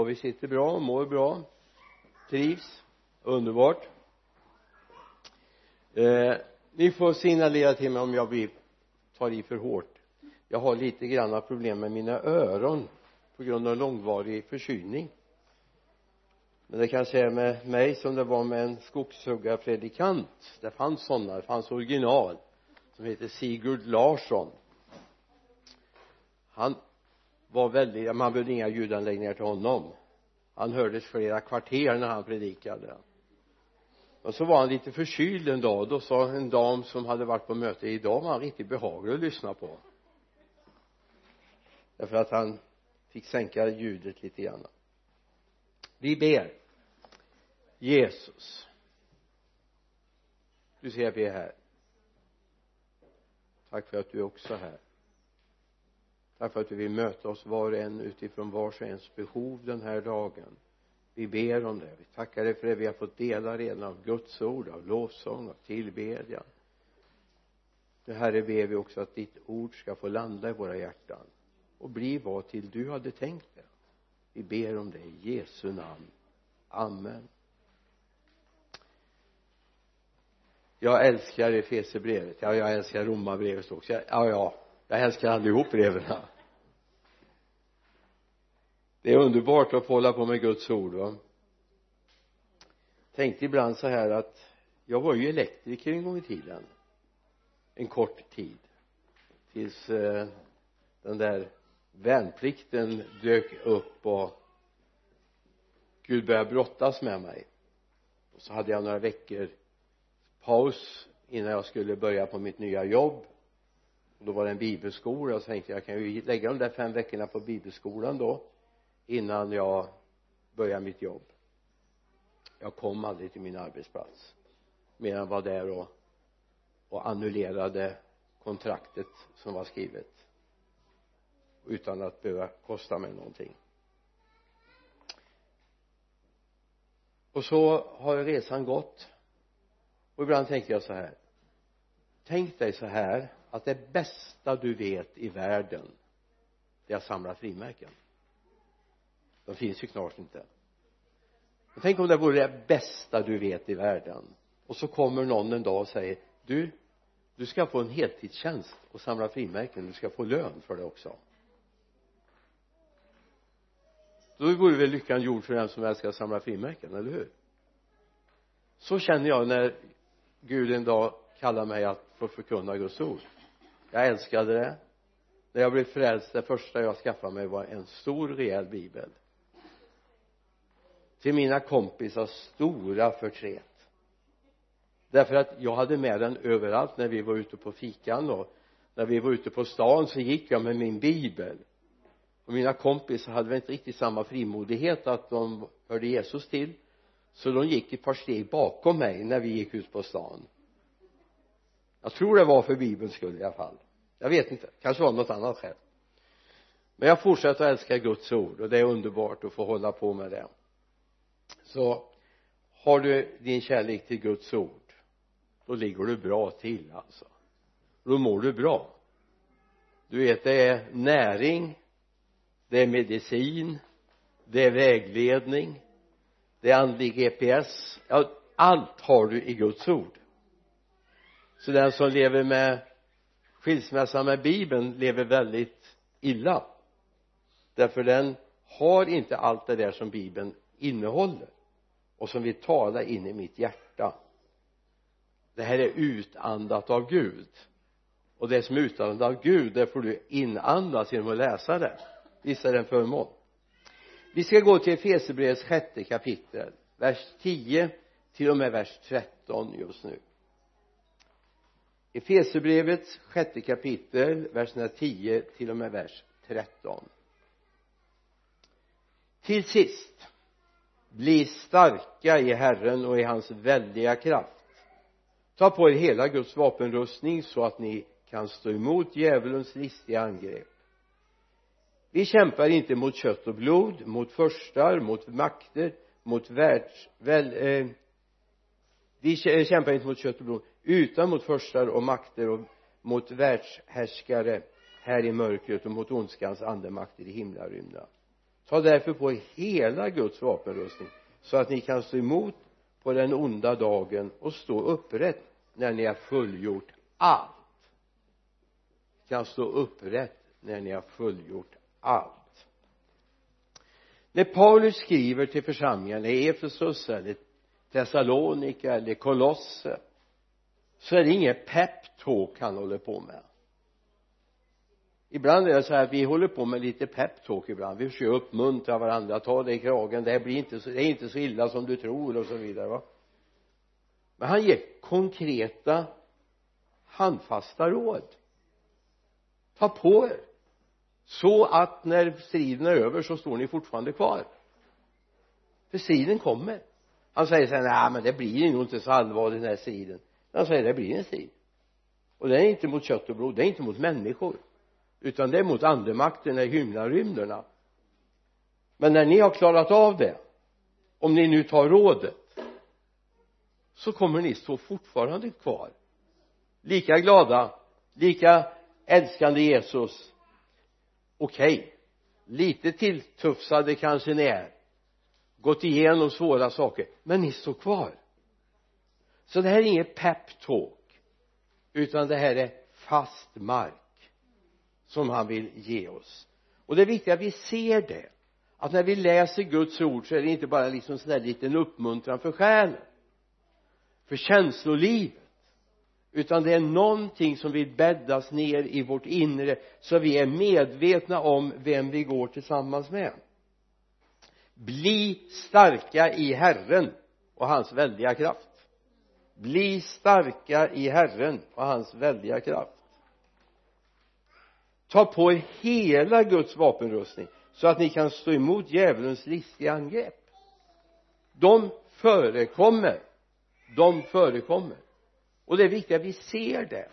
och vi sitter bra, mår bra trivs underbart. Eh, ni får signalera till mig om jag blir tar i för hårt. Jag har lite grann problem med mina öron på grund av långvarig förkylning. Men det kanske är med mig som det var med en skogshuggarpredikant. Det fanns sådana, det fanns original som heter Sigurd Larsson. Han var väldigt, man behövde inga ljudanläggningar till honom. Han hördes flera kvarter när han predikade. Och så var han lite förkyld en dag. Då sa en dam som hade varit på möte idag var han riktigt behaglig att lyssna på. Därför att han fick sänka ljudet lite grann. Vi ber. Jesus. Du ser vi är här. Tack för att du är också här tack för att du vill möta oss var och en utifrån vars och ens behov den här dagen. Vi ber om det. Vi tackar dig för det. Vi har fått dela redan av Guds ord, av lovsång, av tillbedjan. Nu herre ber vi också att ditt ord ska få landa i våra hjärtan och bli vad till du hade tänkt det. Vi ber om det i Jesu namn. Amen. Jag älskar Efesierbrevet. Ja jag älskar Romarbrevet också. Ja ja jag älskar allihop breven det är underbart att få hålla på med Guds ord va? Tänkte ibland så här att jag var ju elektriker en gång i tiden. En kort tid. Tills eh, den där värnplikten dök upp och Gud började brottas med mig. Och så hade jag några veckor paus innan jag skulle börja på mitt nya jobb. Och då var det en bibelskola och så tänkte jag jag kan ju lägga de där fem veckorna på bibelskolan då? Innan jag började mitt jobb. Jag kom aldrig till min arbetsplats mer än var där och, och annullerade kontraktet som var skrivet utan att behöva kosta mig någonting. Och så har resan gått och ibland tänker jag så här tänk dig så här att det bästa du vet i världen det är att samla frimärken de finns ju snart inte. Och tänk om det vore det bästa du vet i världen. Och så kommer någon en dag och säger du du ska få en heltidstjänst och samla frimärken. Du ska få lön för det också. Då vore väl lyckan gjord för den som älskar att samla frimärken, eller hur? Så känner jag när Gud en dag kallar mig att få förkunna Guds ord. Jag älskade det. När jag blev frälst det första jag skaffade mig var en stor rejäl bibel till mina kompisars stora förtret. Därför att jag hade med den överallt när vi var ute på fikan och när vi var ute på stan så gick jag med min bibel. Och mina kompisar hade väl inte riktigt samma frimodighet att de hörde Jesus till. Så de gick ett par steg bakom mig när vi gick ut på stan. Jag tror det var för bibelns skull i alla fall. Jag vet inte, kanske var något annat skäl. Men jag fortsätter att älska Guds ord och det är underbart att få hålla på med det så har du din kärlek till Guds ord då ligger du bra till alltså. Då mår du bra. Du vet det är näring det är medicin det är vägledning det är andlig GPS ja, allt har du i Guds ord. Så den som lever med skilsmässa med bibeln lever väldigt illa. Därför den har inte allt det där som bibeln innehåller och som vill tala in i mitt hjärta. Det här är utandat av Gud. Och det som är utandat av Gud det får du inandas genom att läsa det. Visst är det en förmån. Vi ska gå till Efesierbrevets sjätte kapitel vers 10 till och med vers 13 just nu. Efesierbrevets sjätte kapitel verserna 10 till och med vers 13 till sist bli starka i Herren och i hans väldiga kraft. Ta på er hela Guds vapenrustning så att ni kan stå emot djävulens listiga angrepp. Vi kämpar inte mot kött och blod mot förstar, mot makter mot världs väl, eh, vi eh, kämpar inte mot kött och blod utan mot förstar och makter och mot världshärskare här i mörkret och mot ondskans andemakter i himlarymden ta därför på er hela Guds vapenrustning så att ni kan stå emot på den onda dagen och stå upprätt när ni har fullgjort allt. Kan stå upprätt när ni har fullgjort allt. När Paulus skriver till församlingarna i Efesus eller Thessalonika eller Kolosse så är det inget peptalk han håller på med ibland är det så här att vi håller på med lite peptalk ibland. Vi försöker uppmuntra varandra. Ta dig i kragen. Det blir inte så, det är inte så illa som du tror och så vidare va? Men han ger konkreta handfasta råd. Ta på er. Så att när striden är över så står ni fortfarande kvar. För striden kommer. Han säger så här nej men det blir nog inte så allvarligt den här striden. Han säger det blir en strid. Och det är inte mot kött och blod. Det är inte mot människor utan det är mot andemakterna i himlarymderna men när ni har klarat av det om ni nu tar rådet så kommer ni stå fortfarande kvar. Lika glada lika älskande Jesus. Okej okay. lite tilltufsade kanske ni är. Gått igenom svåra saker men ni står kvar. Så det här är inget peptalk utan det här är fast mark som han vill ge oss. Och det är viktigt att vi ser det. Att när vi läser Guds ord så är det inte bara liksom sån där liten uppmuntran för själen för känslolivet utan det är någonting som vill bäddas ner i vårt inre så vi är medvetna om vem vi går tillsammans med. Bli starka i Herren och hans väldiga kraft. Bli starka i Herren och hans väldiga kraft ta på er hela Guds vapenrustning så att ni kan stå emot djävulens listiga angrepp. De förekommer. De förekommer. Och det är viktigt att vi ser det.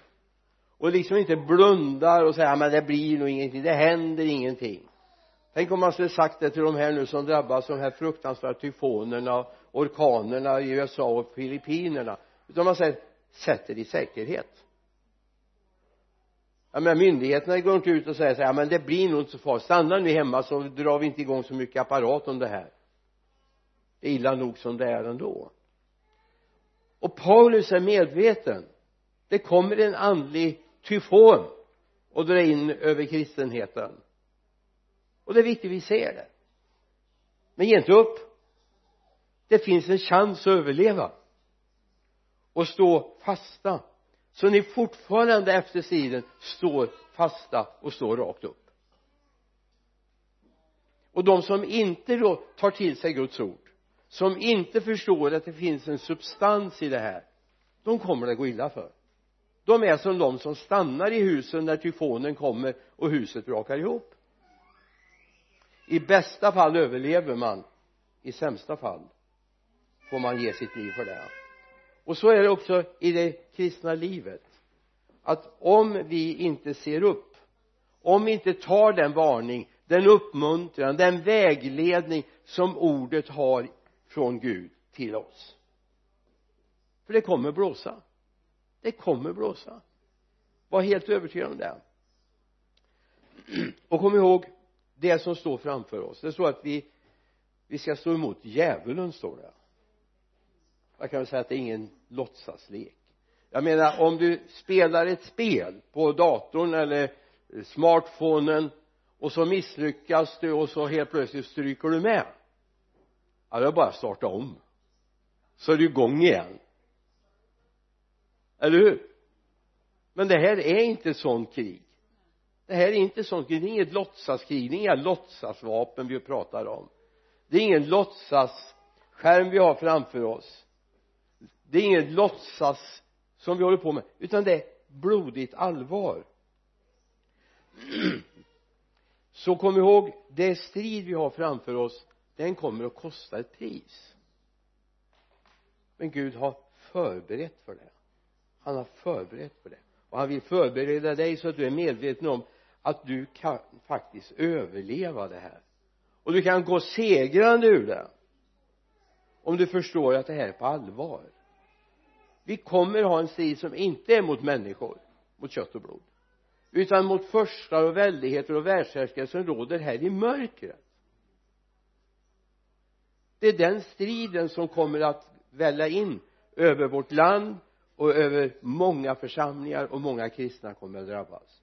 Och liksom inte blundar och säger men det blir nog ingenting. Det händer ingenting. Tänk om man skulle sagt det till de här nu som drabbas av de här fruktansvärda tyfonerna orkanerna i USA och Filippinerna. Utan man säger sätt er i säkerhet ja men myndigheterna går inte ut och säger så här, ja men det blir nog inte så farligt. Stanna ni hemma så drar vi inte igång så mycket apparat om det här. Det är illa nog som det är ändå. Och Paulus är medveten. Det kommer en andlig tyfon och drar in över kristenheten. Och det är viktigt vi ser det. Men ge inte upp. Det finns en chans att överleva och stå fasta så ni fortfarande efter striden står fasta och står rakt upp. Och de som inte då tar till sig Guds ord som inte förstår att det finns en substans i det här de kommer det gå illa för. De är som de som stannar i husen när tyfonen kommer och huset brakar ihop. I bästa fall överlever man i sämsta fall får man ge sitt liv för det och så är det också i det kristna livet. Att om vi inte ser upp om vi inte tar den varning den uppmuntran den vägledning som ordet har från Gud till oss. För det kommer blåsa. Det kommer blåsa. Var helt övertygad om det. Och kom ihåg det som står framför oss. Det står att vi vi ska stå emot djävulen står det jag kan väl säga att det är ingen låtsaslek. Jag menar om du spelar ett spel på datorn eller smartphonen och så misslyckas du och så helt plötsligt stryker du med. Ja det är bara att starta om. Så är du igång igen. Eller hur? Men det här är inte sånt krig. Det här är inte sånt krig. Det är inget låtsaskrig. Det är inga låtsasvapen vi pratar om. Det är ingen låtsasskärm vi har framför oss det är inget låtsas som vi håller på med utan det är blodigt allvar. Så kom ihåg det strid vi har framför oss den kommer att kosta ett pris. Men Gud har förberett för det. Han har förberett för det. Och han vill förbereda dig så att du är medveten om att du kan faktiskt överleva det här. Och du kan gå segrande ur det. Om du förstår att det här är på allvar vi kommer ha en strid som inte är mot människor mot kött och blod utan mot förstar och väldigheter och världshärskare som råder här i mörkret. Det är den striden som kommer att välla in över vårt land och över många församlingar och många kristna kommer att drabbas.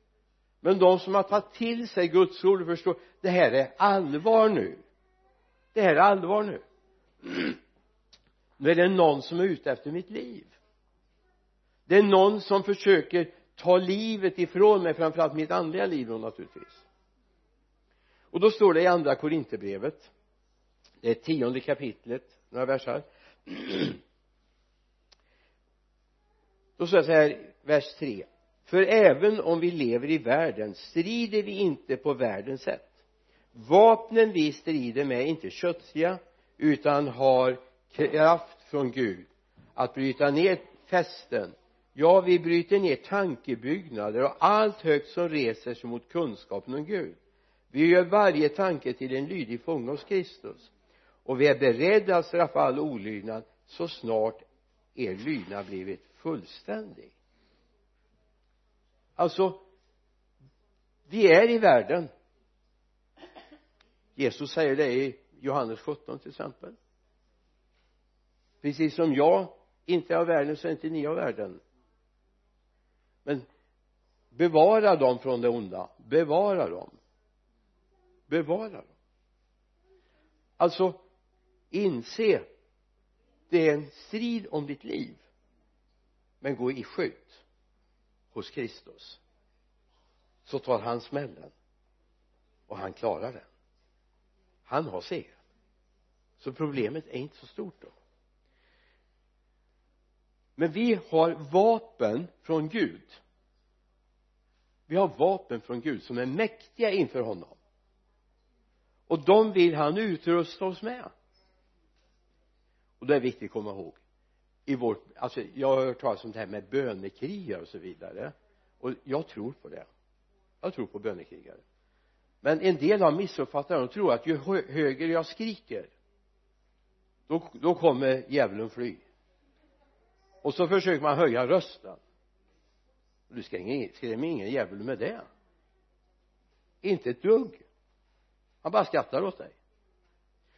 Men de som har tagit till sig Guds ord och förstår det här är allvar nu. Det här är allvar nu. Nu är det någon som är ute efter mitt liv det är någon som försöker ta livet ifrån mig framförallt mitt andliga liv då naturligtvis. Och då står det i andra korinterbrevet det är tionde kapitlet några versar. Då står det så här vers 3 för även om vi lever i världen strider vi inte på världens sätt. Vapnen vi strider med är inte kötsliga utan har kraft från Gud att bryta ner fästen ja vi bryter ner tankebyggnader och allt högt som reser sig mot kunskapen om Gud. Vi gör varje tanke till en lydig fånge hos Kristus. Och vi är beredda att straffa all olydnad så snart er lydnad blivit fullständig. Alltså vi är i världen. Jesus säger det i Johannes 17 till exempel. Precis som jag inte är av världen så är inte ni av världen men bevara dem från det onda. Bevara dem. Bevara dem. Alltså inse det är en strid om ditt liv. Men gå i skydd hos Kristus. Så tar han smällen. Och han klarar den. Han har seger så problemet är inte så stort då men vi har vapen från Gud. Vi har vapen från Gud som är mäktiga inför honom. Och de vill han utrusta oss med. Och det är viktigt att komma ihåg. I vårt alltså jag har hört talas om det här med bönekrigare och så vidare. Och jag tror på det. Jag tror på bönekrigare. Men en del har missuppfattat det och tror att ju högre jag skriker då, då kommer djävulen fly och så försöker man höja rösten. Du skrämmer ingen djävul med det. Inte ett dugg. Han bara skrattar åt dig.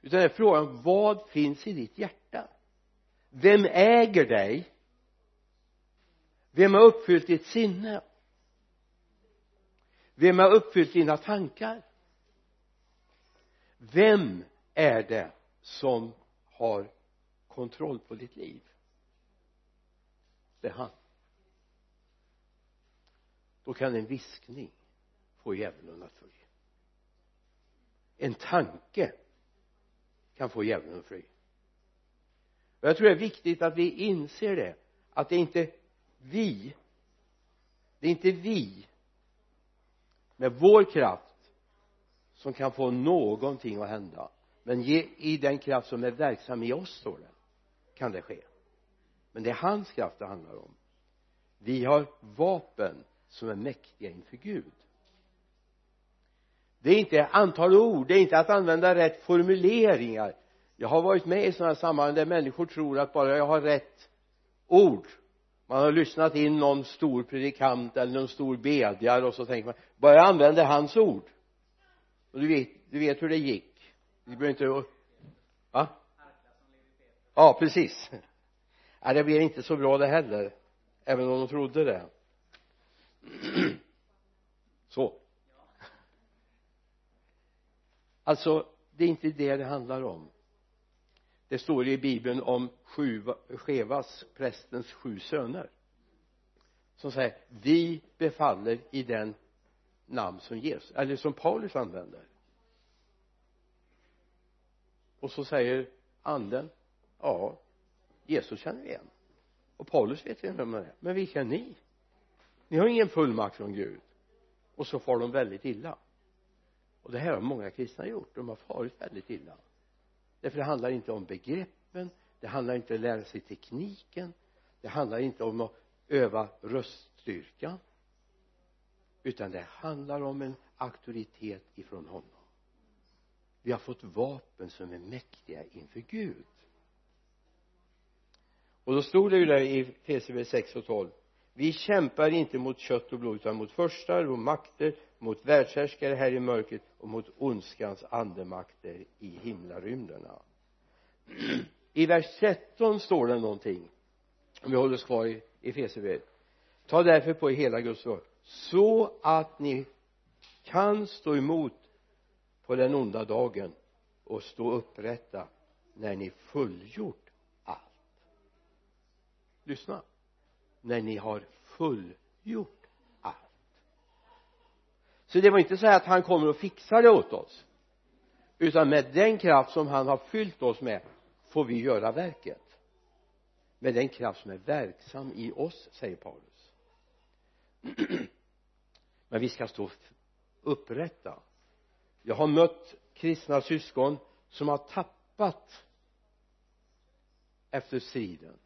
Utan det är frågan vad finns i ditt hjärta? Vem äger dig? Vem har uppfyllt ditt sinne? Vem har uppfyllt dina tankar? Vem är det som har kontroll på ditt liv? Det är han. Då kan en viskning få djävulen att fly. En tanke kan få djävulen att fly. Och jag tror det är viktigt att vi inser det att det är inte vi det är inte vi med vår kraft som kan få någonting att hända. Men i den kraft som är verksam i oss står det kan det ske men det är hans kraft det handlar om. Vi har vapen som är mäktiga inför Gud. Det är inte antal ord det är inte att använda rätt formuleringar. Jag har varit med i sådana sammanhang där människor tror att bara jag har rätt ord man har lyssnat in någon stor predikant eller någon stor bedjare och så tänker man bara jag använder hans ord. Och du vet, du vet hur det gick. Du behöver inte va? Ja precis ja, det blev inte så bra det heller även om de trodde det. Så. Alltså det är inte det det handlar om. Det står i bibeln om sju Chevas prästens sju söner som säger vi befaller i den namn som ges eller som Paulus använder. Och så säger anden ja Jesus känner vi igen. Och Paulus vet inte vem det är. Men vilka är ni. Ni har ingen fullmakt från Gud. Och så far de väldigt illa. Och det här har många kristna gjort. De har farit väldigt illa. Därför det handlar inte om begreppen. Det handlar inte om att lära sig tekniken. Det handlar inte om att öva röststyrkan utan det handlar om en auktoritet ifrån honom. Vi har fått vapen som är mäktiga inför Gud och då stod det ju där i PCB 6 och 12 vi kämpar inte mot kött och blod utan mot förstar och makter mot världshärskare här i mörkret och mot ondskans andemakter i himlarymderna. I vers 13 står det någonting om vi håller oss kvar i Efesierbrevet ta därför på er hela Guds ord så att ni kan stå emot på den onda dagen och stå upprätta när ni fullgjort lyssna. När ni har fullgjort allt. Så det var inte så här att han kommer och fixar det åt oss. Utan med den kraft som han har fyllt oss med får vi göra verket. Med den kraft som är verksam i oss säger Paulus. Men vi ska stå upprätta. Jag har mött kristna syskon som har tappat efter striden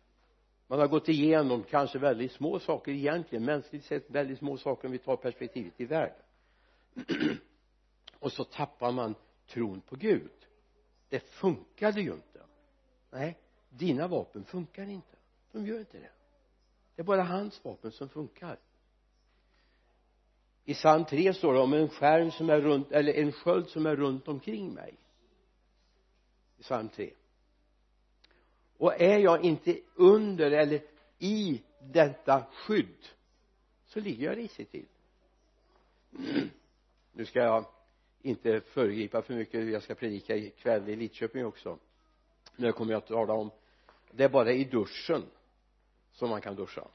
man har gått igenom kanske väldigt små saker egentligen mänskligt sett väldigt små saker om vi tar perspektivet i världen. Och så tappar man tron på Gud. Det funkade ju inte. Nej dina vapen funkar inte. De gör inte det. Det är bara hans vapen som funkar. I psalm 3 står det om en skärm som är runt eller en sköld som är runt omkring mig. I psalm 3 och är jag inte under eller i detta skydd så ligger jag risigt till. Nu ska jag inte föregripa för mycket jag ska predika ikväll i Lidköping också. Men kommer jag att tala om det är bara i duschen som man kan duscha.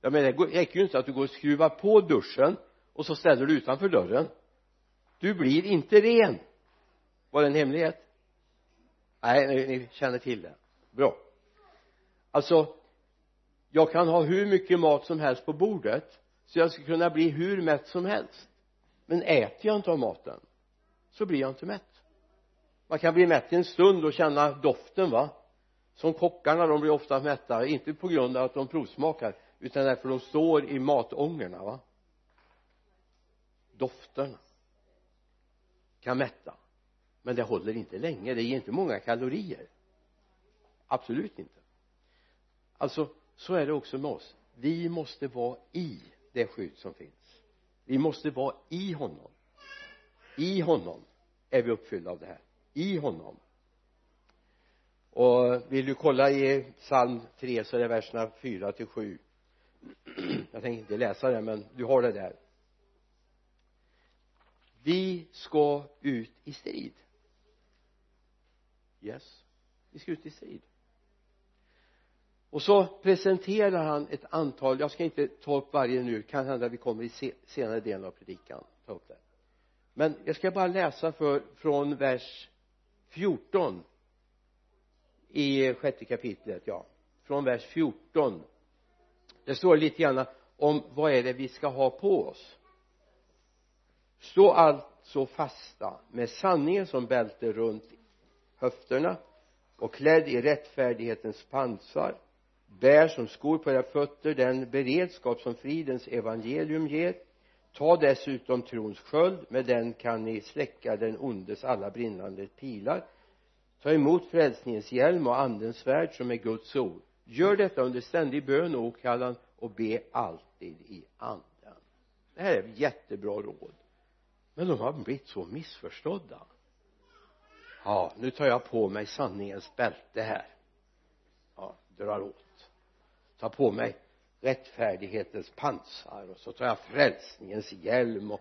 Jag menar det räcker ju inte att du går och skruvar på duschen och så ställer du utanför dörren. Du blir inte ren. Var det en hemlighet? Nej ni känner till det. Bra. Alltså jag kan ha hur mycket mat som helst på bordet så jag ska kunna bli hur mätt som helst. Men äter jag inte av maten så blir jag inte mätt. Man kan bli mätt i en stund och känna doften va? Som kockarna de blir ofta mätta inte på grund av att de provsmakar utan därför de står i matångorna va? Dofterna kan mätta men det håller inte länge. Det ger inte många kalorier. Absolut inte. Alltså så är det också med oss. Vi måste vara i det skydd som finns. Vi måste vara i honom. I honom är vi uppfyllda av det här. I honom. Och vill du kolla i psalm 3 så är det verserna 4 till 7 jag tänker inte läsa det men du har det där. Vi ska ut i strid yes. Vi ska ut i strid och så presenterar han ett antal jag ska inte ta upp varje nu kan hända vi kommer i senare delen av predikan ta upp det. Men jag ska bara läsa för från vers 14 i sjätte kapitlet ja. Från vers 14 det står lite grann om vad är det vi ska ha på oss. Stå alltså fasta med sanningen som bälte runt höfterna och klädd i rättfärdighetens pansar bär som skor på era fötter den beredskap som fridens evangelium ger. Ta dessutom trons sköld med den kan ni släcka den ondes alla brinnande pilar. Ta emot frälsningens hjälm och andens svärd som är Guds ord. Gör detta under ständig bön och åkallan och be alltid i anden. Det här är jättebra råd. Men de har blivit så missförstådda ja nu tar jag på mig sanningens bälte här. Ja drar åt. Tar på mig rättfärdighetens pansar och så tar jag frälsningens hjälm och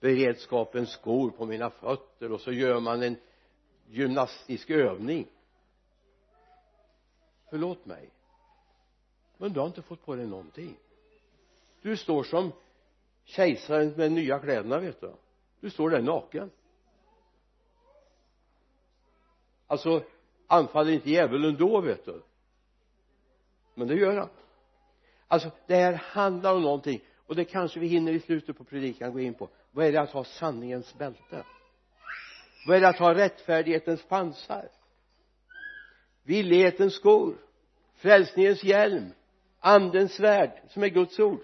beredskapens skor på mina fötter och så gör man en gymnastisk övning. Förlåt mig men du har inte fått på dig någonting. Du står som kejsaren med nya kläderna vet du. Du står där naken. Alltså anfaller inte djävulen då vet du? Men det gör han. Alltså det här handlar om någonting. Och det kanske vi hinner i slutet på predikan gå in på. Vad är det att ha sanningens bälte? Vad är det att ha rättfärdighetens pansar? Villighetens skor? Frälsningens hjälm? Andens svärd som är Guds ord?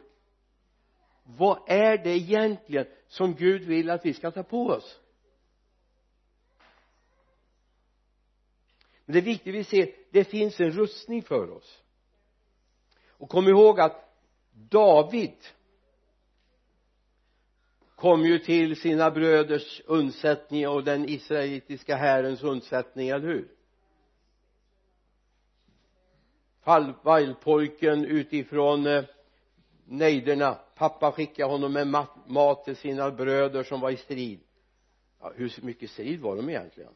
Vad är det egentligen som Gud vill att vi ska ta på oss? Men det är viktigt vi ser det finns en rustning för oss. Och kom ihåg att David kom ju till sina bröders undsättning och den israelitiska härens undsättning, eller hur? Fallpojken utifrån eh, nejderna. Pappa skickade honom med mat till sina bröder som var i strid. Ja, hur mycket strid var de egentligen?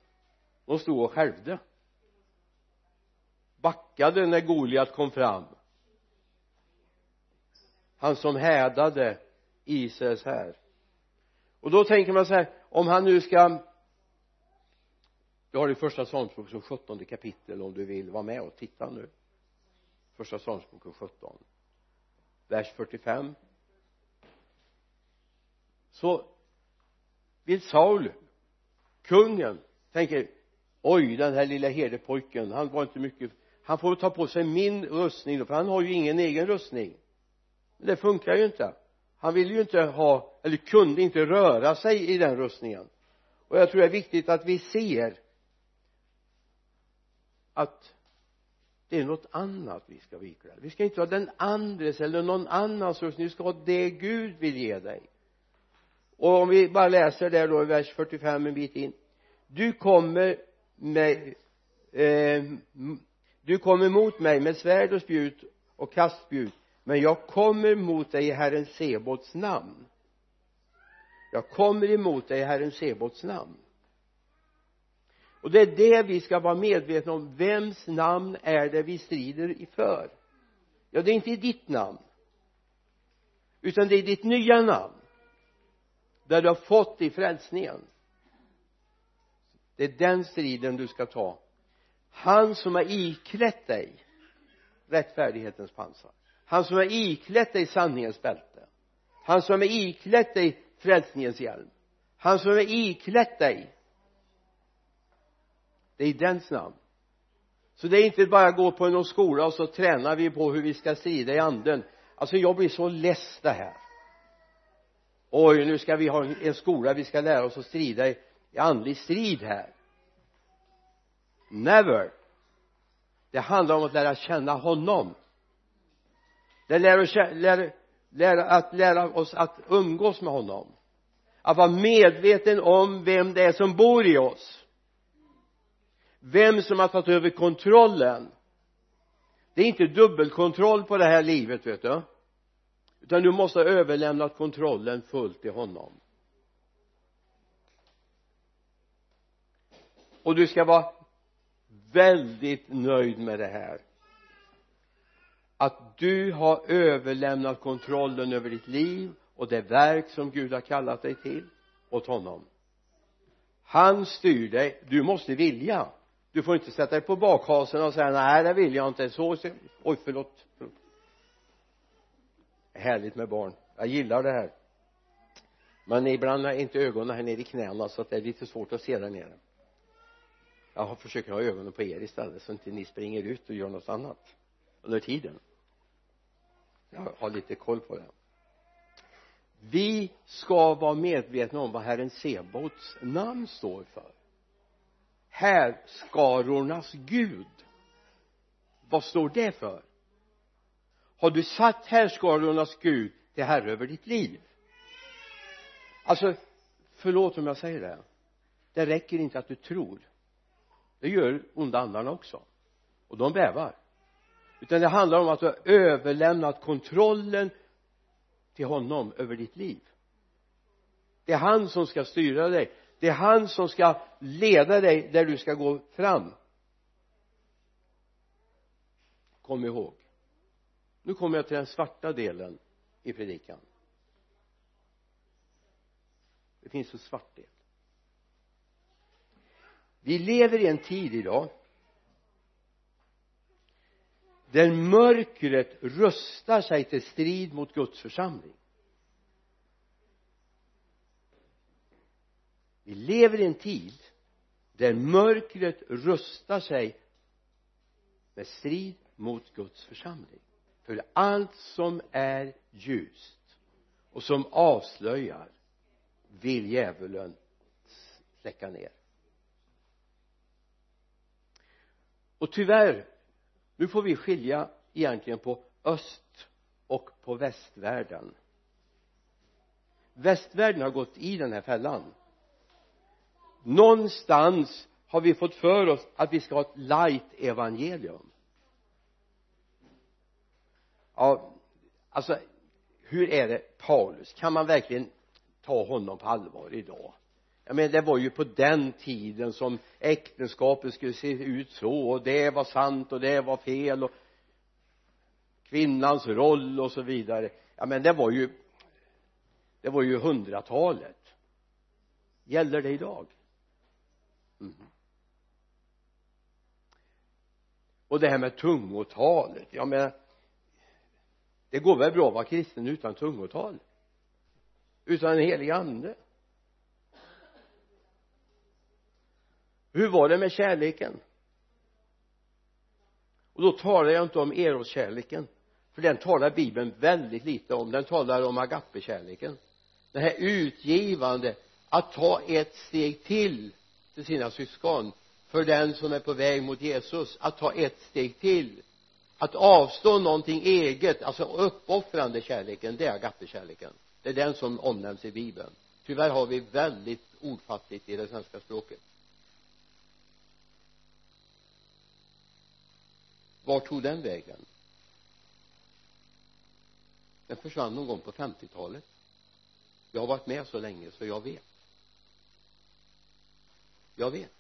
De stod och skälvde backade när Goliat kom fram. Han som hädade Israels här. Och då tänker man så här om han nu ska du har det i första psalmboken 17 kapitel om du vill vara med och titta nu. Första psalmboken 17 vers 45 så vill Saul kungen tänker oj den här lilla herdepojken han var inte mycket han får ta på sig min rustning då för han har ju ingen egen rustning. Men det funkar ju inte. Han ville ju inte ha eller kunde inte röra sig i den rustningen. Och jag tror det är viktigt att vi ser att det är något annat vi ska vikla vi ska inte ha den andres eller någon annans rustning. Vi ska ha det Gud vill ge dig. Och om vi bara läser där då i vers 45 en bit in. Du kommer med eh, du kommer mot mig med svärd och spjut och kastspjut men jag kommer mot dig i Herren Sebots namn. Jag kommer emot dig i Herren Sebots namn. Och det är det vi ska vara medvetna om. Vems namn är det vi strider för ja det är inte i ditt namn utan det är ditt nya namn där du har fått i frälsningen. Det är den striden du ska ta han som har iklätt dig rättfärdighetens pansar. Han som har iklätt dig sanningens bälte. Han som har iklätt dig frälsningens hjälm. Han som har iklätt dig det är i dens namn. Så det är inte bara att gå på någon skola och så tränar vi på hur vi ska strida i anden. Alltså jag blir så less det här. Oj nu ska vi ha en skola vi ska lära oss att strida i, andlig strid här never. Det handlar om att lära känna honom. Det lär oss att lära oss att umgås med honom. Att vara medveten om vem det är som bor i oss. Vem som har tagit över kontrollen. Det är inte dubbelkontroll på det här livet vet du. Utan du måste ha överlämnat kontrollen fullt till honom. Och du ska vara väldigt nöjd med det här. Att du har överlämnat kontrollen över ditt liv och det verk som Gud har kallat dig till åt honom. Han styr dig. Du måste vilja. Du får inte sätta dig på bakhasen och säga nej det vill jag inte. Så oj förlåt, härligt med barn. Jag gillar det här. Men ibland är inte ögonen här nere i knäna så att det är lite svårt att se där nere jag försöker ha ögonen på er istället så inte ni springer ut och gör något annat under tiden. Jag har lite koll på det. Vi ska vara medvetna om vad Herren Sebots namn står för. Härskarornas Gud. Vad står det för? Har du satt härskarornas Gud till herre över ditt liv? Alltså förlåt om jag säger det. Det räcker inte att du tror det gör onda andarna också. Och de bävar. Utan det handlar om att du har överlämnat kontrollen till honom över ditt liv. Det är han som ska styra dig. Det är han som ska leda dig där du ska gå fram. Kom ihåg. Nu kommer jag till den svarta delen i predikan. Det finns en svart del vi lever i en tid idag där mörkret rustar sig till strid mot Guds församling. Vi lever i en tid där mörkret rustar sig med strid mot Guds församling. För allt som är ljust och som avslöjar vill djävulen släcka ner. Och tyvärr nu får vi skilja egentligen på öst och på västvärlden. Västvärlden har gått i den här fällan. Någonstans har vi fått för oss att vi ska ha ett light evangelium. Ja alltså hur är det Paulus? Kan man verkligen ta honom på allvar idag? Jag menar det var ju på den tiden som äktenskapet skulle se ut så och det var sant och det var fel och kvinnans roll och så vidare. Ja men det var ju det var ju hundratalet. Gäller det idag? Mm. och det här med tungotalet jag menar det går väl bra att vara kristen utan tungotal? Utan en helig ande? Hur var det med kärleken? Och då talar jag inte om eroskärleken för den talar bibeln väldigt lite om. Den talar om agapekärleken. Den här utgivande att ta ett steg till till sina syskon för den som är på väg mot Jesus att ta ett steg till. Att avstå någonting eget alltså uppoffrande kärleken det är agapekärleken. Det är den som omnämns i bibeln. Tyvärr har vi väldigt ordfattigt i det svenska språket. Var tog den vägen? Den försvann någon gång på 50-talet jag har varit med så länge så jag vet. Jag vet.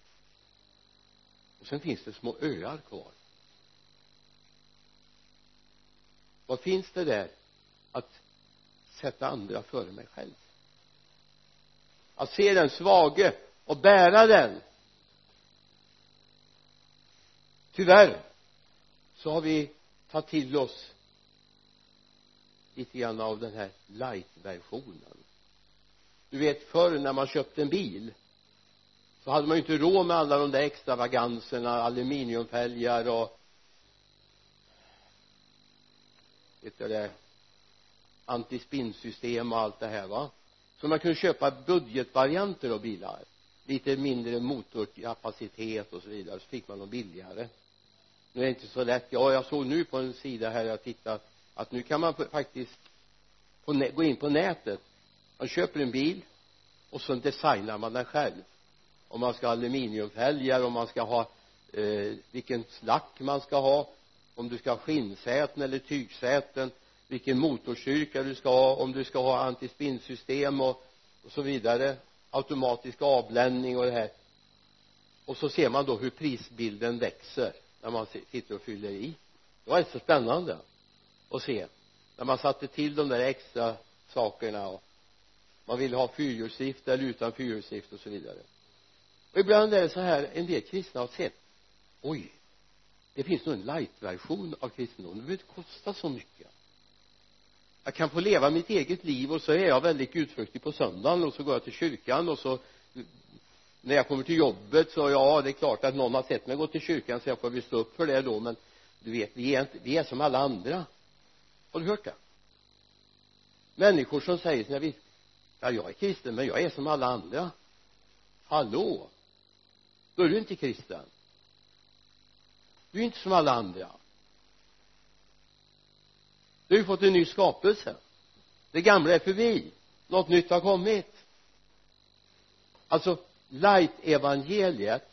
Och sen finns det små öar kvar. Vad finns det där att sätta andra före mig själv? Att se den svage och bära den? Tyvärr så har vi tagit till oss lite grann av den här light-versionen. Du vet förr när man köpte en bil så hade man ju inte råd med alla de där extravaganserna aluminiumfälgar och vet du det antispinnsystem och allt det här va? Så man kunde köpa budgetvarianter av bilar. Lite mindre motorkapacitet och så vidare så fick man dem billigare nu är det inte så lätt. Ja jag såg nu på en sida här jag tittade att nu kan man faktiskt gå in på nätet. Man köper en bil och så designar man den själv. Om man ska ha aluminiumfälgar om man ska ha eh, vilken slack man ska ha om du ska ha skinnsäten eller tygsäten vilken motorstyrka du ska ha om du ska ha antispinnsystem och, och så vidare. Automatisk avbländning och det här. Och så ser man då hur prisbilden växer när man sitter och fyller i. Det var inte så spännande att se. När man satte till de där extra sakerna och man ville ha fyrhjulsdrift eller utan fyrhjulsdrift och så vidare. Och ibland är det så här en del kristna har sett oj det finns nog en light-version av kristendomen. Det behöver inte kosta så mycket. Jag kan få leva mitt eget liv och så är jag väldigt gudfruktig på söndagen och så går jag till kyrkan och så när jag kommer till jobbet så ja det är klart att någon har sett mig gå till kyrkan så jag får väl stå upp för det då men du vet vi är inte vi är som alla andra. Har du hört det? Människor som säger sina vi ja jag är kristen men jag är som alla andra. Hallå? Då är du inte kristen. Du är inte som alla andra. Du har ju fått en ny skapelse. Det gamla är förbi. Något nytt har kommit. Alltså light-evangeliet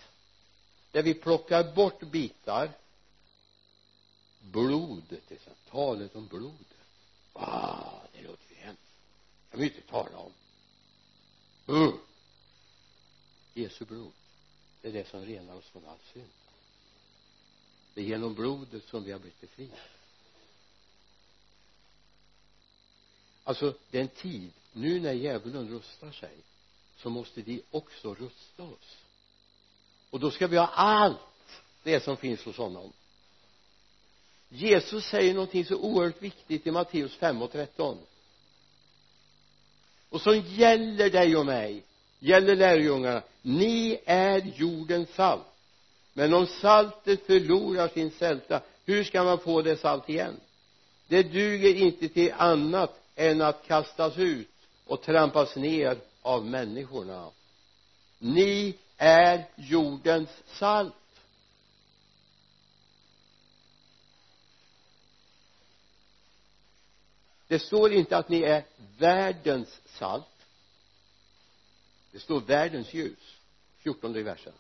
där vi plockar bort bitar. Blodet till exempel talet om blodet ah, det låter ju hemskt. Det kan vi inte tala om. Uh. Jesu blod det är det som renar oss från all synd. Det är genom blodet som vi har blivit befriade. Alltså den tid nu när djävulen rustar sig så måste vi också rusta oss. Och då ska vi ha allt det som finns hos honom. Jesus säger någonting så oerhört viktigt i Matteus 5 och 13 och som gäller dig och mig gäller lärjungarna. Ni är jordens salt. Men om saltet förlorar sin sälta hur ska man få det salt igen? Det duger inte till annat än att kastas ut och trampas ner av människorna. Ni är jordens salt. Det står inte att ni är världens salt. Det står världens ljus 14 versen.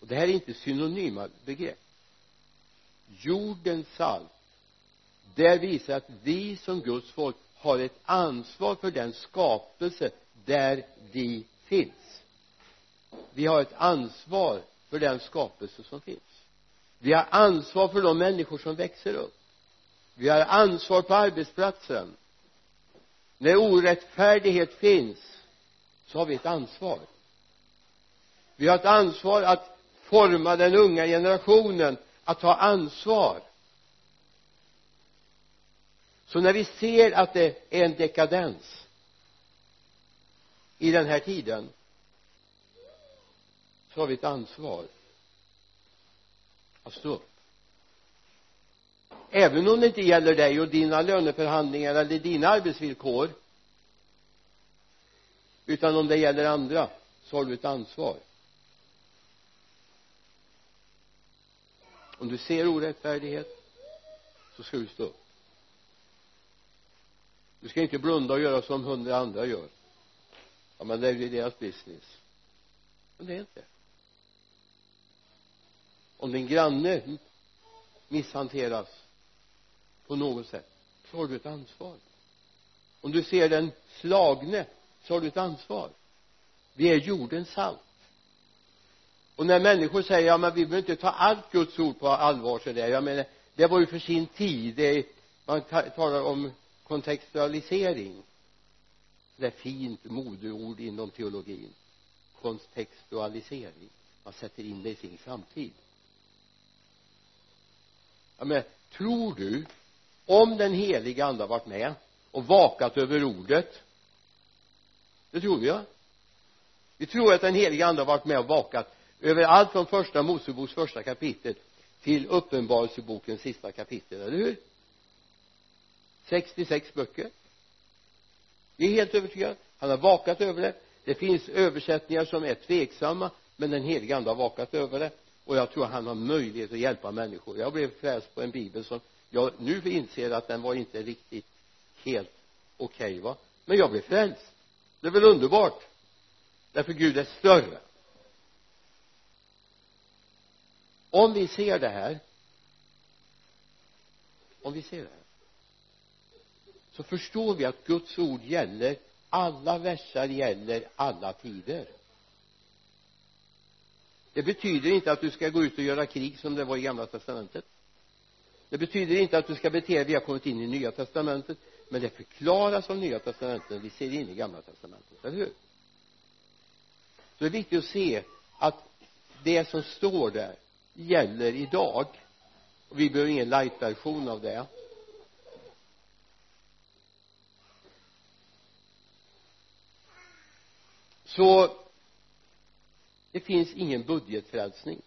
Och det här är inte synonyma begrepp. Jordens salt det visar att vi som Guds folk har ett ansvar för den skapelse där vi finns. Vi har ett ansvar för den skapelse som finns. Vi har ansvar för de människor som växer upp. Vi har ansvar på arbetsplatsen. När orättfärdighet finns så har vi ett ansvar. Vi har ett ansvar att forma den unga generationen att ta ansvar så när vi ser att det är en dekadens i den här tiden så har vi ett ansvar att stå upp. Även om det inte gäller dig och dina löneförhandlingar eller dina arbetsvillkor utan om det gäller andra så har du ett ansvar. Om du ser orättfärdighet så ska du stå upp du ska inte blunda och göra som hundra andra gör. Ja men det är ju deras business. Men det är inte om din granne misshanteras på något sätt så har du ett ansvar. Om du ser den slagne så har du ett ansvar. Vi är jordens salt. Och när människor säger ja men vi behöver inte ta allt Guds ord på allvar så där. Jag menar det var ju för sin tid. Det är, man talar om kontextualisering. Det är fint modeord inom teologin. Kontextualisering. Man sätter in det i sin samtid ja men tror du om den heliga ande har varit med och vakat över ordet det tror vi ja. Vi tror att den heliga ande har varit med och vakat över allt från första Moseboks första kapitel till uppenbarelsebokens sista kapitel, eller hur? 66 böcker. Vi är helt övertygade. Han har vakat över det. Det finns översättningar som är tveksamma men den helige ande har vakat över det. Och jag tror han har möjlighet att hjälpa människor. Jag blev frälst på en bibel som jag nu inser att den var inte riktigt helt okej okay, va? Men jag blev frälst. Det är väl underbart. Därför Gud är större. Om vi ser det här om vi ser det här så förstår vi att Guds ord gäller alla versar gäller alla tider. Det betyder inte att du ska gå ut och göra krig som det var i gamla testamentet. Det betyder inte att du ska bete dig vi har kommit in i nya testamentet men det förklaras av nya testamentet vi ser in i gamla testamentet, eller hur? Så det är viktigt att se att det som står där gäller idag. Och vi behöver ingen light-version av det. Så det finns ingen budgetfrälsning.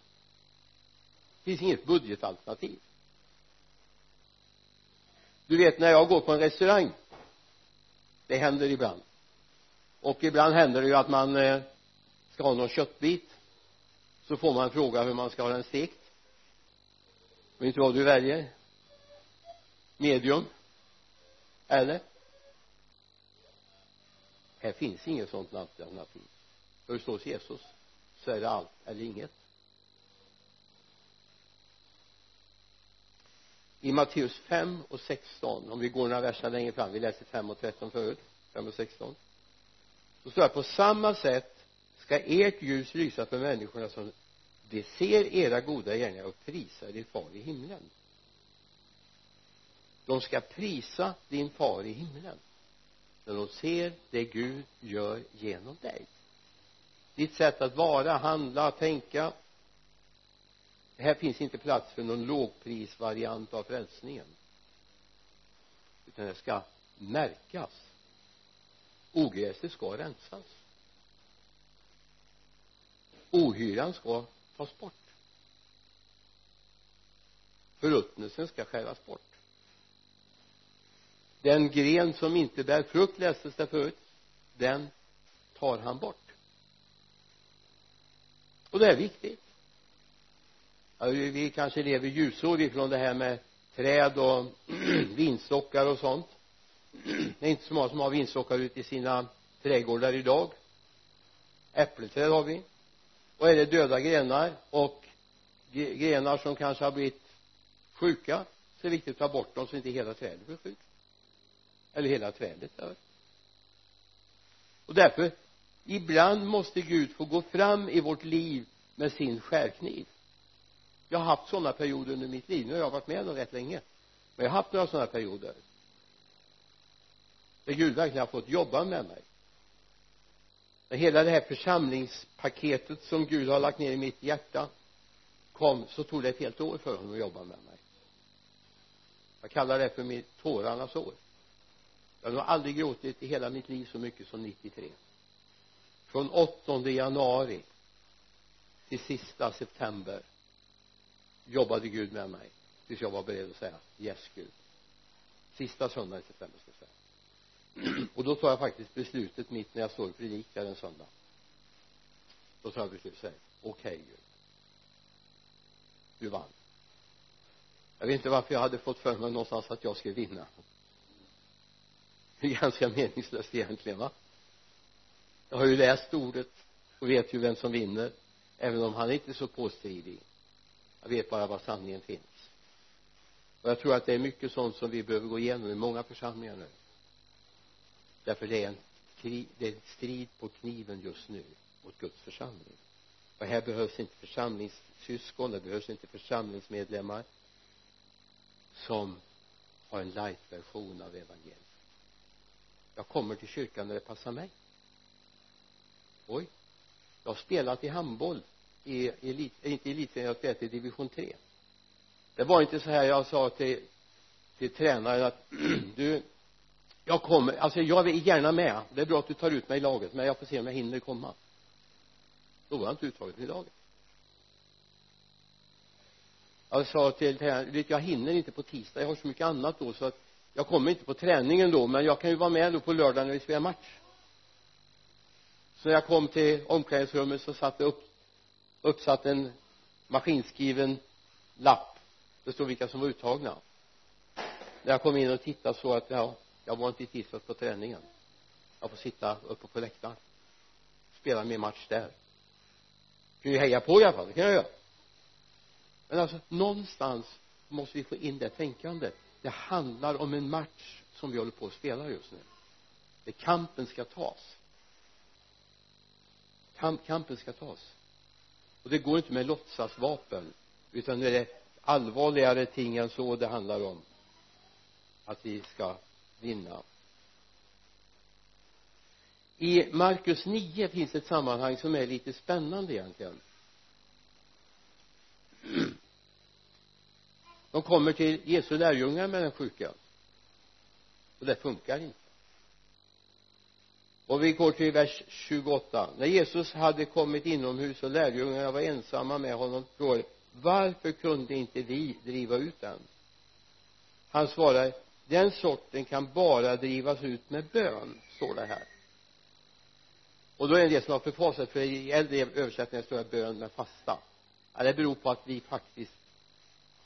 Det finns inget budgetalternativ. Du vet när jag går på en restaurang det händer ibland. Och ibland händer det ju att man eh, ska ha någon köttbit. Så får man fråga hur man ska ha den stekt. Vet du vad du väljer? Medium? Eller? Här finns inget sådant alternativ. För hos Jesus så är det allt eller inget. I Matteus 5 och 16 om vi går några verser längre fram vi läste 5 och 13 förut 5 och 16 så står det på samma sätt ska ert ljus lysa för människorna som de ser era goda gärningar och prisar din far i himlen. De ska prisa din far i himlen när de ser det Gud gör genom dig. Ditt sätt att vara, handla, tänka. Här finns inte plats för någon lågprisvariant av frälsningen. Utan det ska märkas. Ogräset ska rensas. Ohyran ska tas bort. Förruttnelsen ska skäras bort den gren som inte bär frukt lästes det förut den tar han bort. Och det är viktigt. Ja, vi kanske lever ljusår ifrån det här med träd och vinstockar och sånt. Det är inte så många som har vinstockar ute i sina trädgårdar idag. Äppelträd har vi. Och är det döda grenar och grenar som kanske har blivit sjuka så är det viktigt att ta bort dem så inte hela trädet blir sjukt eller hela trädet dör och därför ibland måste Gud få gå fram i vårt liv med sin skärkniv. Jag har haft sådana perioder under mitt liv. Nu har jag varit med om rätt länge. Men jag har haft några sådana perioder. Där Gud verkligen har fått jobba med mig. När hela det här församlingspaketet som Gud har lagt ner i mitt hjärta kom så tog det ett helt år för honom att jobba med mig. Jag kallar det för mitt tårarnas år jag har nog aldrig gråtit i hela mitt liv så mycket som 93 från 8 januari till sista september jobbade Gud med mig tills jag var beredd att säga yes Gud. Sista söndagen i september ska jag säga. Och då tar jag faktiskt beslutet mitt när jag står och predikar en söndag. Då tar jag beslutet och säger okej okay, Gud. Du vann. Jag vet inte varför jag hade fått för mig någonstans att jag skulle vinna det är ganska meningslöst egentligen va? Jag har ju läst ordet och vet ju vem som vinner även om han inte är så påstridig. Jag vet bara var sanningen finns. Och jag tror att det är mycket sånt som vi behöver gå igenom i många församlingar nu. Därför det är en krig, det är en strid på kniven just nu mot Guds församling. Och här behövs inte församlingssyskon det behövs inte församlingsmedlemmar som har en light-version av evangeliet jag kommer till kyrkan när det passar mig. Oj. Jag har spelat i handboll i elit, inte elitserien, jag har spelat i division 3 det var inte så här jag sa till till tränaren att du jag kommer, alltså jag är gärna med. Det är bra att du tar ut mig i laget men jag får se om jag hinner komma. Då var jag inte uttagen i laget. Jag sa till tränaren jag hinner inte på tisdag. Jag har så mycket annat då så att jag kommer inte på träningen då men jag kan ju vara med då på lördag när vi spelar match. Så när jag kom till omklädningsrummet så satt det upp uppsatt en maskinskriven lapp. Det stod vilka som var uttagna. När jag kom in och tittade så att ja, jag var inte i tisdags på träningen. Jag får sitta uppe på läktaren. Spela min match där. Kan ju heja på i alla fall det kan jag göra. Men alltså någonstans måste vi få in det tänkandet det handlar om en match som vi håller på att spela just nu. Där kampen ska tas. Kamp, kampen ska tas. Och det går inte med låtsasvapen utan det är allvarligare ting än så det handlar om. Att vi ska vinna. I Markus 9 finns ett sammanhang som är lite spännande egentligen. De kommer till Jesu lärjungar med den sjuka. Och det funkar inte. Och vi går till vers 28 när Jesus hade kommit inomhus och lärjungarna var ensamma med honom frågade varför kunde inte vi driva ut den? Han svarade den sorten kan bara drivas ut med bön står det här. Och då är det en del som har förfasat för i äldre översättningar står det bön med fasta. Ja, det beror på att vi faktiskt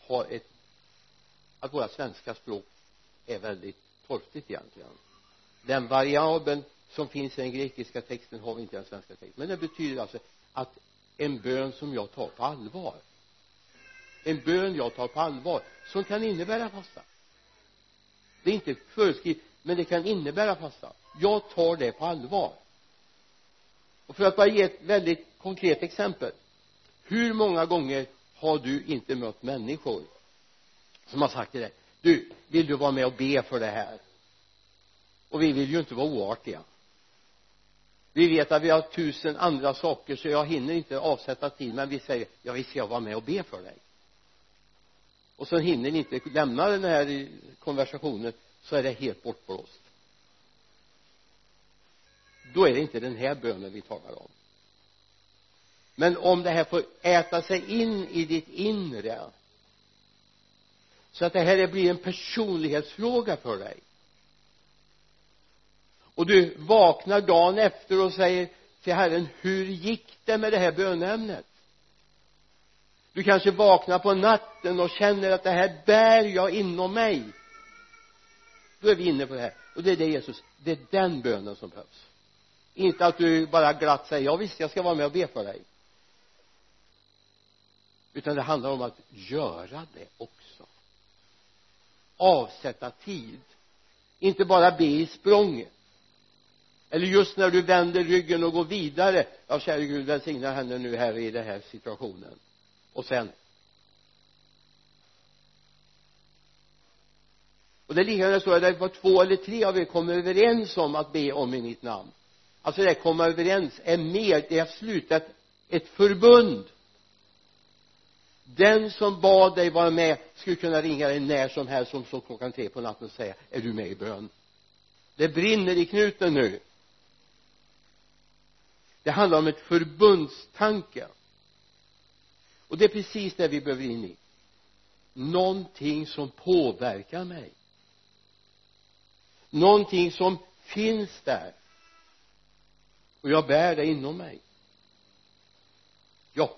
har ett att våra svenska språk är väldigt torftigt egentligen. Den variabeln som finns i den grekiska texten har vi inte i den svenska texten. Men det betyder alltså att en bön som jag tar på allvar en bön jag tar på allvar som kan innebära fasta. Det är inte föreskrivet men det kan innebära fasta. Jag tar det på allvar. Och för att bara ge ett väldigt konkret exempel. Hur många gånger har du inte mött människor som har sagt till dig du vill du vara med och be för det här? Och vi vill ju inte vara oartiga. Vi vet att vi har tusen andra saker så jag hinner inte avsätta tid men vi säger ja visst ska jag vara med och be för dig. Och så hinner ni inte lämna den här konversationen så är det helt bortblåst. Då är det inte den här bönen vi talar om. Men om det här får äta sig in i ditt inre så att det här blir en personlighetsfråga för dig. Och du vaknar dagen efter och säger till Herren hur gick det med det här bönämnet du kanske vaknar på natten och känner att det här bär jag inom mig. Då är vi inne på det här. Och det är det Jesus det är den bönen som behövs. Inte att du bara glatt säger ja visst jag ska vara med och be för dig. Utan det handlar om att göra det också avsätta tid. Inte bara be i språnget. Eller just när du vänder ryggen och går vidare. Ja käre Gud välsigna henne nu här i den här situationen. Och sen. Och det är likadant, så att det var två eller tre av er kommer överens om att be om i mitt namn. Alltså det komma överens är mer det har slutat ett förbund den som bad dig vara med skulle kunna ringa dig när som helst som så klockan tre på natten och säga är du med i bön? Det brinner i knuten nu. Det handlar om ett förbundstanke. Och det är precis det vi behöver in i. Någonting som påverkar mig. Någonting som finns där. Och jag bär det inom mig ja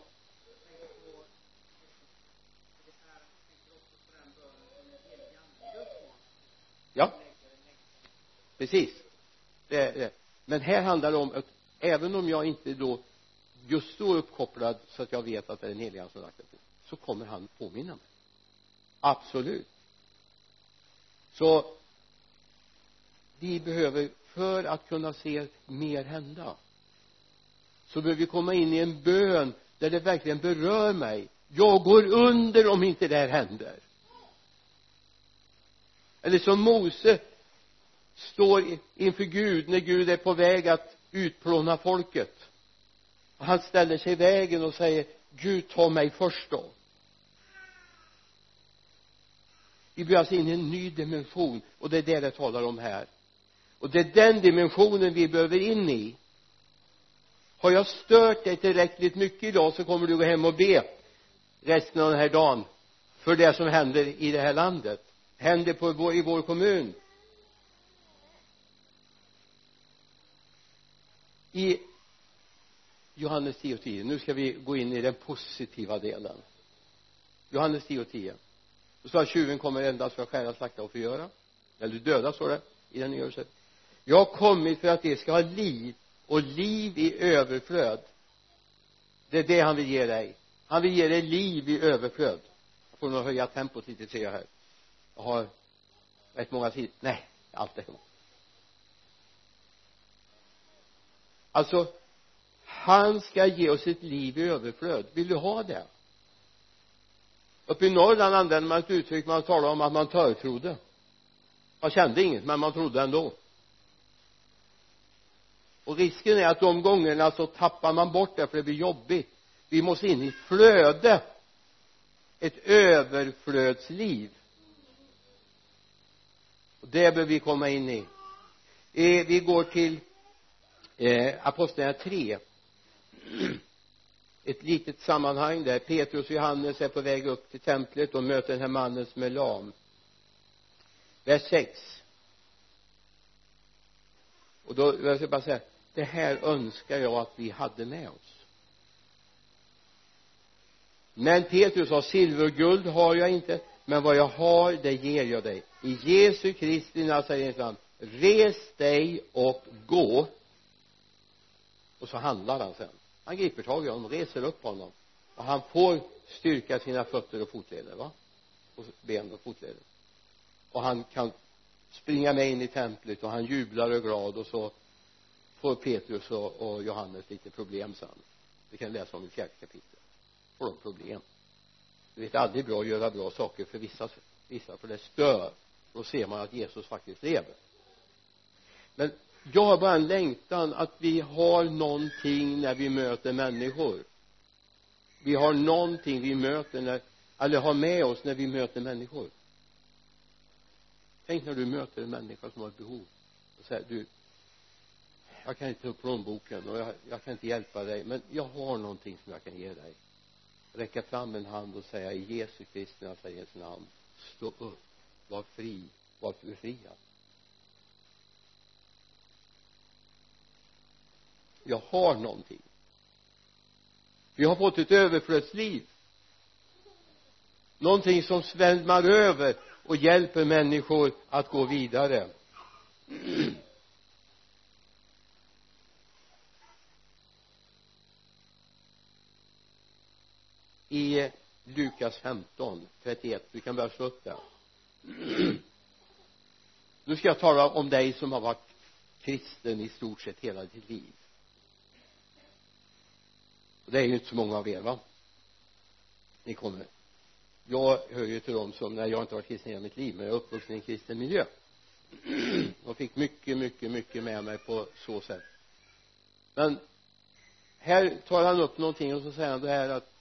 ja. Precis. Det, det. men här handlar det om att även om jag inte då just står uppkopplad så att jag vet att det är en helig som lagt det på så kommer han påminna mig. Absolut. Så vi behöver för att kunna se mer hända så behöver vi komma in i en bön där det verkligen berör mig. Jag går under om inte det här händer eller som Mose står inför Gud när Gud är på väg att utplåna folket. Och han ställer sig i vägen och säger Gud ta mig först då. Vi blir alltså in i en ny dimension och det är det det talar om här. Och det är den dimensionen vi behöver in i. Har jag stört dig tillräckligt mycket idag så kommer du gå hem och be resten av den här dagen för det som händer i det här landet händer på vår, i vår kommun. I Johannes 10 och 10 nu ska vi gå in i den positiva delen. Johannes 10 och 10 då står tjuven kommer endast för att stjäla, slakta och förgöra. Eller döda står det i den nya översättningen jag har kommit för att de ska ha liv och liv i överflöd. Det är det han vill ge dig. Han vill ge dig liv i överflöd. Jag får nog höja tempot lite ser jag här jag har rätt många sidor. Nej allt är bra alltså han ska ge oss ett liv i överflöd. Vill du ha det? Uppe i Norrland använder man ett uttryck man talar om att man törtrodde. Man kände inget men man trodde ändå. Och risken är att de gångerna så tappar man bort det för det blir jobbigt. Vi måste in i flöde. Ett överflödsliv det behöver vi komma in i. Eh, vi går till eh, apostlagärningarna 3 ett litet sammanhang där Petrus och Johannes är på väg upp till templet och möter den här mannen som är lam. Vers 6 och då jag ska bara säga det här önskar jag att vi hade med oss. Men Petrus sa silver och guld har jag inte men vad jag har det ger jag dig. I Jesu Kristi Nazarens namn res dig och gå. Och så handlar han sen. Han griper tag i honom reser upp honom. Och han får styrka sina fötter och fotleder va? Och ben och fotleder. Och han kan springa med in i templet och han jublar och är glad. Och så får Petrus och, och Johannes lite problem sen. Vi kan läsa om i fjärde kapitlet. Får de problem? Det är aldrig bra att göra bra saker för vissa, vissa för det stör. Då ser man att Jesus faktiskt lever. Men jag har bara en längtan att vi har någonting när vi möter människor. Vi har någonting vi möter när eller har med oss när vi möter människor. Tänk när du möter en människa som har ett behov och säger du jag kan inte ta upp plånboken och jag, jag kan inte hjälpa dig men jag har någonting som jag kan ge dig räcka fram en hand och säga i Jesu Kristi Nazarens namn stå upp var fri var befriad. Jag har någonting. Vi har fått ett överflödsliv. Någonting som svämmar över och hjälper människor att gå vidare. i Lukas 15 31 du kan börja slå upp det nu ska jag tala om dig som har varit kristen i stort sett hela ditt liv. Och det är ju inte så många av er va? Ni kommer. Jag hör ju till dem som, när jag inte varit kristen hela mitt liv men jag är uppvuxen i en kristen miljö. Och fick mycket, mycket, mycket med mig på så sätt. Men här tar han upp någonting och så säger han det här att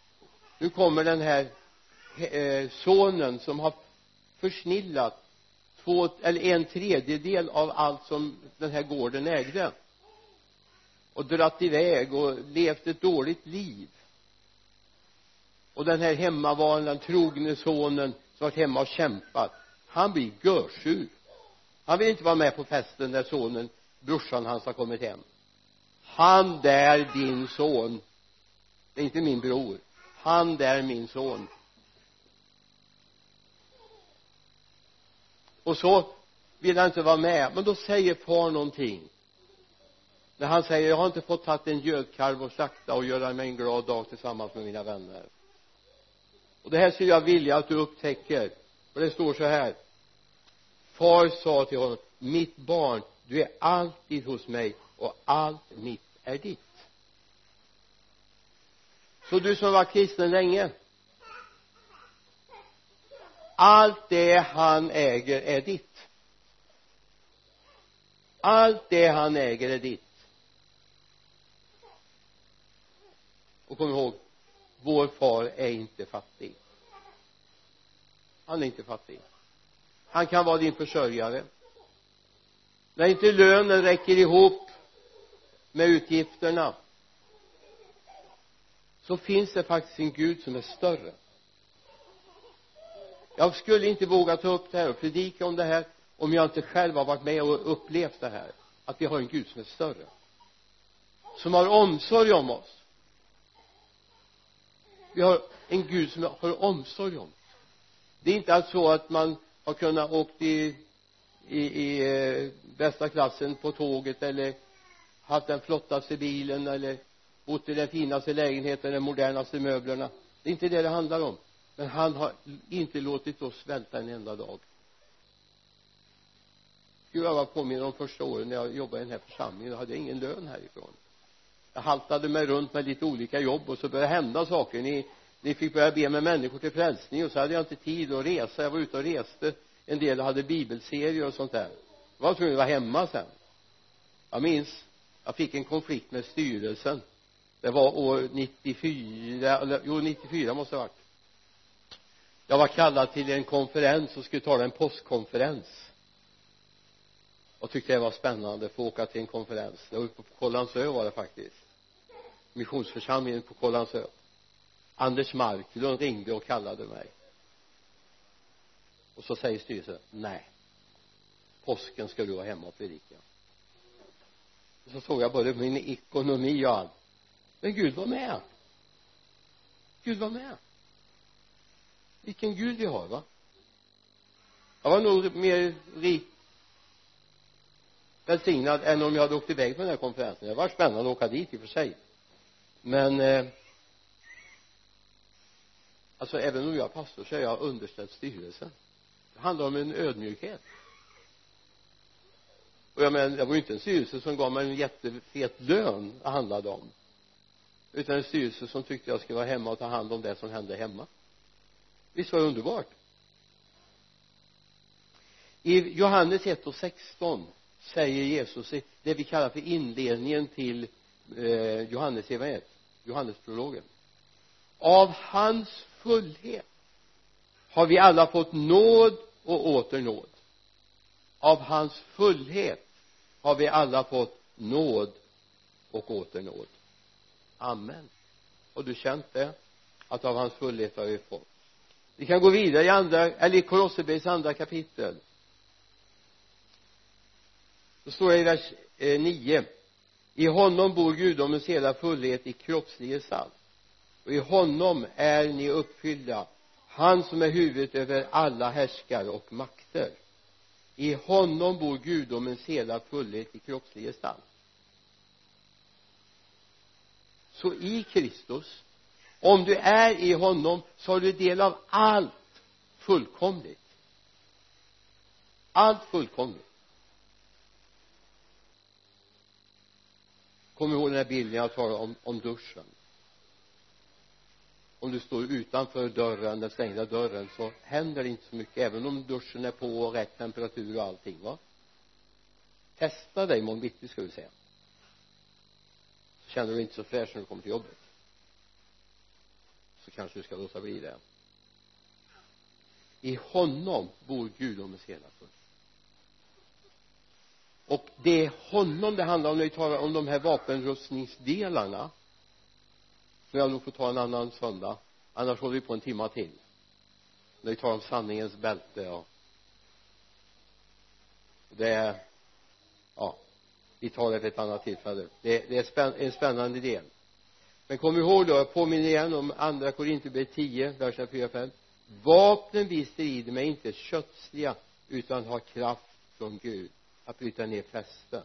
nu kommer den här eh, sonen som har försnillat två eller en tredjedel av allt som den här gården ägde. Och dratt iväg och levt ett dåligt liv. Och den här hemmavarande, den trogne sonen som varit hemma och kämpat han blir görsur. Han vill inte vara med på festen när sonen brorsan hans har kommit hem. Han där din son det är inte min bror han där min son. Och så vill han inte vara med. Men då säger far någonting. När han säger jag har inte fått tagit en gödkalv och slakta och göra mig en glad dag tillsammans med mina vänner. Och det här skulle jag vilja att du upptäcker. För det står så här. Far sa till honom mitt barn du är alltid hos mig och allt mitt är ditt så du som var kristen länge allt det han äger är ditt. Allt det han äger är ditt. Och kom ihåg vår far är inte fattig. Han är inte fattig. Han kan vara din försörjare. När inte lönen räcker ihop med utgifterna så finns det faktiskt en Gud som är större. Jag skulle inte våga ta upp det här och predika om det här om jag inte själv har varit med och upplevt det här att vi har en Gud som är större. Som har omsorg om oss. Vi har en Gud som har omsorg om oss. Det är inte alls så att man har kunnat åkt i i, i eh, bästa klassen på tåget eller haft den flottaste bilen eller bott i den finaste lägenheten de modernaste möblerna. Det är inte det det handlar om. Men han har inte låtit oss vänta en enda dag. Gud jag var påminner om första åren när jag jobbade i den här församlingen då hade jag ingen lön härifrån. Jag haltade mig runt med lite olika jobb och så började det hända saker. Ni, ni fick börja be med människor till frälsning och så hade jag inte tid att resa. Jag var ute och reste. En del hade bibelserier och sånt där. Jag var tvungen att vara hemma sen. Jag minns jag fick en konflikt med styrelsen det var år 94 eller jo 94 måste det ha varit. Jag var kallad till en konferens och skulle tala en påskkonferens och tyckte det var spännande att få åka till en konferens. Det var uppe på Kållandsö var det faktiskt. Missionsförsamlingen på Kållandsö Anders Marklund ringde och kallade mig. Och så säger styrelsen nej påsken ska du vara hemma och predika och så såg jag både min ekonomi och allt men Gud var med. Gud var med. Vilken Gud vi har va? Jag var nog mer rik välsignad än om jag hade åkt iväg på den här konferensen. Det var spännande att åka dit i och för sig. Men eh, alltså även om jag är pastor så är jag underställd styrelsen. Det handlar om en ödmjukhet. Och jag menar det var ju inte en styrelse som gav mig en jättefet lön det handlade om utan en styrelse som tyckte jag skulle vara hemma och ta hand om det som hände hemma. Visst var det underbart? I Johannes 1 och 16 säger Jesus det vi kallar för inledningen till eh, Johannes evangeliet Johannesprologen. Av hans fullhet har vi alla fått nåd och åter nåd. Av hans fullhet har vi alla fått nåd och åter nåd amen. Har du känt det att av hans fullhet har vi fått. Vi kan gå vidare i andra eller i Kolosserbrevets andra kapitel. Då står det i vers eh, 9 i honom bor gudomens hela fullhet i kroppslig gestalt och i honom är ni uppfyllda han som är huvudet över alla härskare och makter. I honom bor gudomens hela fullhet i kroppslig gestalt så i Kristus om du är i honom så har du del av allt fullkomligt. Allt fullkomligt. Kom ihåg den här bilden jag talade om, om duschen. Om du står utanför dörren, den stängda dörren så händer det inte så mycket även om duschen är på och rätt temperatur och allting va? Testa dig imorgon bitti ska vi säga känner du dig inte så fräsch när du kommer till jobbet så kanske du ska låta bli det. I honom bor gudomens hela full och det är honom det handlar om när vi talar om de här vapenrustningsdelarna. Som jag nog får ta en annan söndag. Annars håller vi på en timma till. När vi talar om sanningens bälte och det är ja vi tar det vid ett annat tillfälle. Det, det är spänn, en spännande del men kom ihåg då, jag påminner igen om andra Korinthierbrevet 10, verserna 4 5 vapnen vi strider med är inte kötsliga utan har kraft från Gud att bryta ner fästen.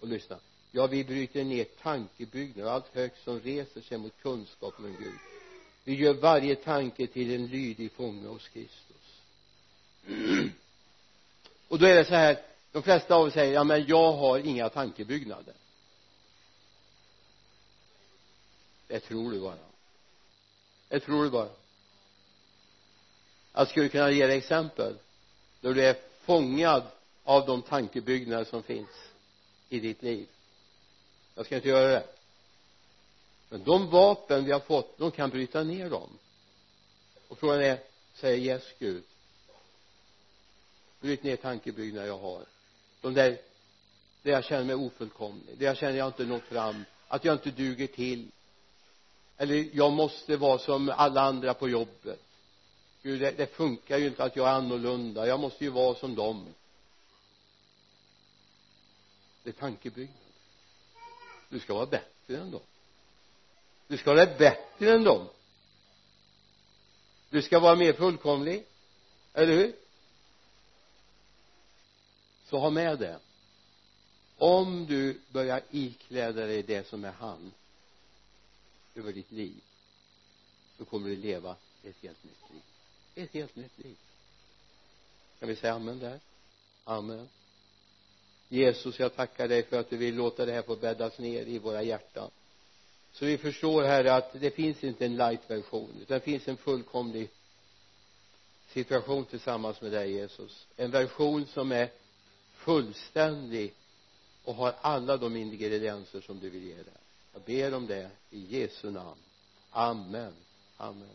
Och lyssna. Ja vi bryter ner tankebyggnader. Allt högt som reser sig mot kunskapen om Gud. Vi gör varje tanke till en lydig fånge hos Kristus. Och då är det så här de flesta av oss säger ja men jag har inga tankebyggnader. Det tror du bara. Det tror du bara. Jag skulle kunna ge dig exempel när du är fångad av de tankebyggnader som finns i ditt liv. Jag ska inte göra det. Men de vapen vi har fått de kan bryta ner dem. Och frågan är säger yes Gud bryt ner tankebyggnader jag har de där där jag känner mig ofullkomlig där jag känner jag inte nått fram att jag inte duger till. Eller jag måste vara som alla andra på jobbet. Gud det, det funkar ju inte att jag är annorlunda. Jag måste ju vara som dem. Det är tankebyggnad. Du ska vara bättre än dem. Du ska vara bättre än dem. Du ska vara mer fullkomlig. Eller hur? Så ha med det. Om du börjar ikläda dig det som är han över ditt liv så kommer du leva ett helt nytt liv. Ett helt nytt liv. Kan vi säga amen där? Amen. Jesus jag tackar dig för att du vill låta det här få bäddas ner i våra hjärtan. Så vi förstår här att det finns inte en light version utan det finns en fullkomlig situation tillsammans med dig Jesus. En version som är fullständig och har alla de ingredienser som du vill ge det jag ber om det i Jesu namn. Amen. Amen.